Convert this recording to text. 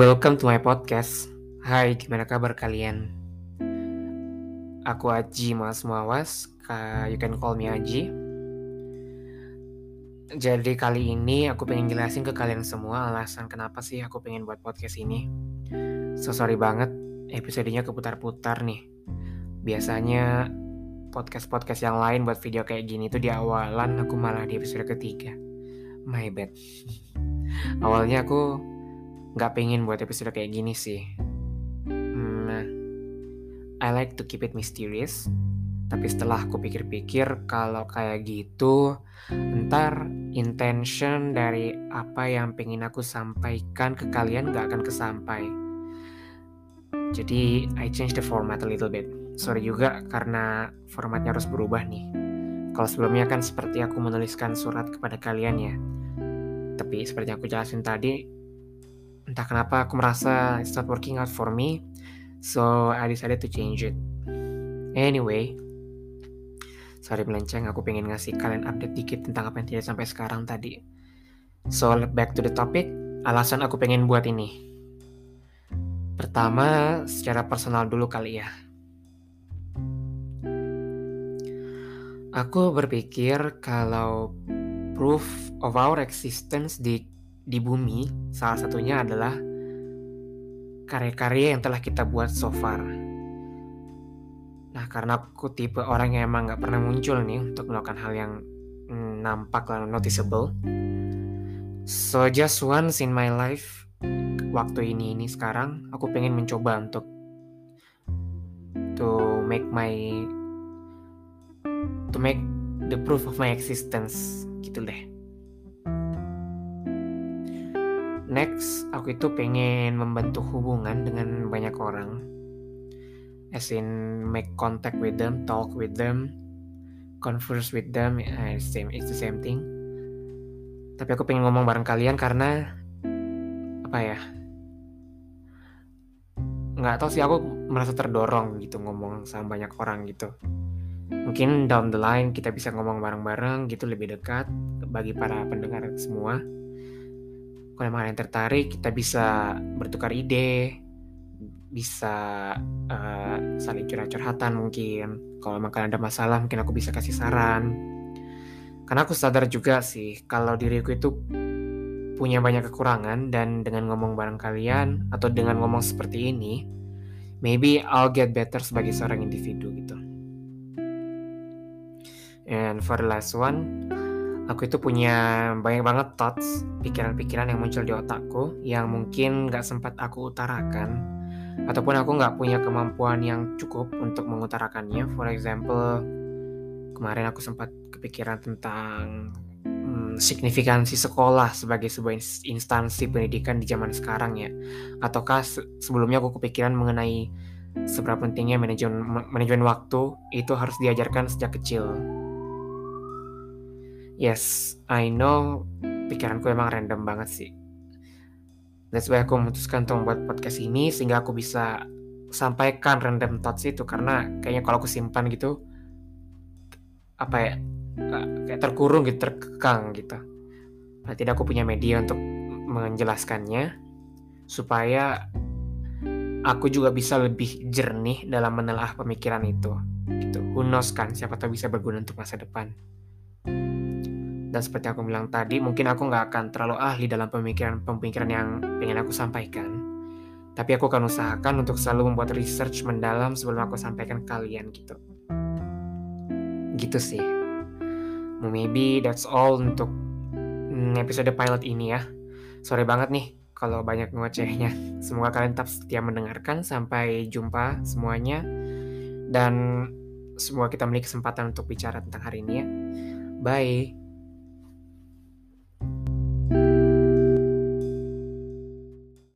Welcome to my podcast. Hai, gimana kabar kalian? Aku Aji Mas Muawas, you can call me Aji. Jadi kali ini aku pengen jelasin ke kalian semua alasan kenapa sih aku pengen buat podcast ini. So sorry banget, episodenya keputar-putar nih. Biasanya podcast-podcast yang lain buat video kayak gini tuh di awalan aku malah di episode ketiga. My bad. Awalnya aku nggak pengen buat episode kayak gini sih. Hmm, I like to keep it mysterious. Tapi setelah aku pikir-pikir kalau kayak gitu, ntar intention dari apa yang pengen aku sampaikan ke kalian gak akan kesampai. Jadi I change the format a little bit. Sorry juga karena formatnya harus berubah nih. Kalau sebelumnya kan seperti aku menuliskan surat kepada kalian ya. Tapi seperti aku jelasin tadi, entah kenapa aku merasa it's not working out for me so I decided to change it. Anyway sorry melenceng aku pengen ngasih kalian update dikit tentang apa yang tidak sampai sekarang tadi. So back to the topic alasan aku pengen buat ini. Pertama secara personal dulu kali ya. Aku berpikir kalau proof of our existence di di bumi salah satunya adalah karya-karya yang telah kita buat so far. Nah, karena aku tipe orang yang emang gak pernah muncul nih untuk melakukan hal yang mm, nampak lah noticeable. So just once in my life, waktu ini ini sekarang, aku pengen mencoba untuk to make my to make the proof of my existence gitu deh. Aku itu pengen membentuk hubungan dengan banyak orang. As in make contact with them, talk with them, converse with them, uh, same, it's the same thing. Tapi aku pengen ngomong bareng kalian karena apa ya? Nggak tahu sih aku merasa terdorong gitu ngomong sama banyak orang gitu. Mungkin down the line kita bisa ngomong bareng-bareng gitu lebih dekat bagi para pendengar semua kalau emang yang tertarik kita bisa bertukar ide bisa uh, saling curhat-curhatan mungkin. Kalau emang kalian ada masalah mungkin aku bisa kasih saran. Karena aku sadar juga sih kalau diriku itu punya banyak kekurangan dan dengan ngomong bareng kalian atau dengan ngomong seperti ini maybe I'll get better sebagai seorang individu gitu. And for the last one aku itu punya banyak banget thoughts, pikiran-pikiran yang muncul di otakku yang mungkin gak sempat aku utarakan ataupun aku gak punya kemampuan yang cukup untuk mengutarakannya. For example, kemarin aku sempat kepikiran tentang hmm, signifikansi sekolah sebagai sebuah instansi pendidikan di zaman sekarang ya. Ataukah sebelumnya aku kepikiran mengenai seberapa pentingnya manajemen manajemen waktu itu harus diajarkan sejak kecil Yes, I know pikiranku emang random banget sih. That's why aku memutuskan untuk membuat podcast ini sehingga aku bisa sampaikan random thoughts itu karena kayaknya kalau aku simpan gitu apa ya kayak terkurung gitu terkekang gitu. Nah, tidak aku punya media untuk menjelaskannya supaya aku juga bisa lebih jernih dalam menelaah pemikiran itu gitu. Who knows kan siapa tahu bisa berguna untuk masa depan. Dan seperti aku bilang tadi, mungkin aku nggak akan terlalu ahli dalam pemikiran-pemikiran yang pengen aku sampaikan. Tapi aku akan usahakan untuk selalu membuat research mendalam sebelum aku sampaikan ke kalian gitu. Gitu sih. Maybe that's all untuk mm, episode pilot ini ya. Sorry banget nih kalau banyak ngocehnya. Semoga kalian tetap setia mendengarkan. Sampai jumpa semuanya. Dan semoga kita memiliki kesempatan untuk bicara tentang hari ini ya. Bye.